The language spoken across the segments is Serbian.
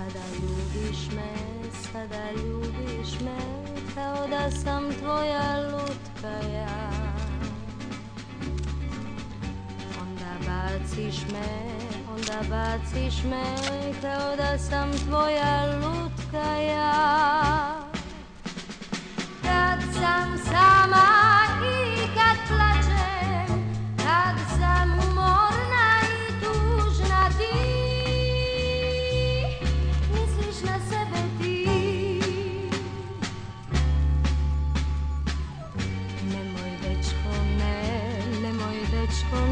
ljubiš me, sada ljubiš me, kao da sam tvoja lutka ja. Onda baciš me, onda baciš me, kao da sam tvoja lutka ja.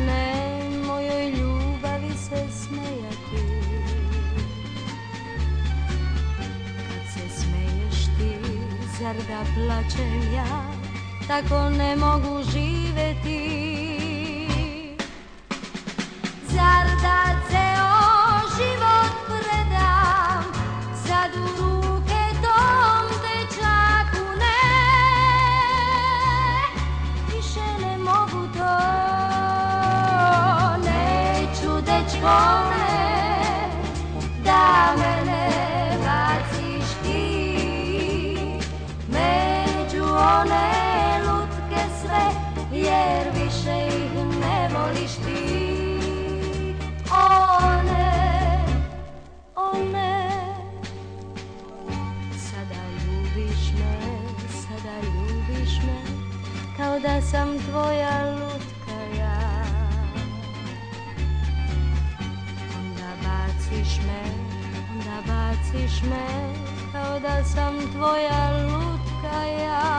ne mojoj ljubavi se smejati Kad se smiješ ti, zar da plaćem ja Tako ne mogu živeti O vole da među one lutke sve jer više ih ne voliš ti one one sada ljubiš me sada ljubiš me kao da sam tvoja lutka nosiš me kao da sam tvoja lutka ja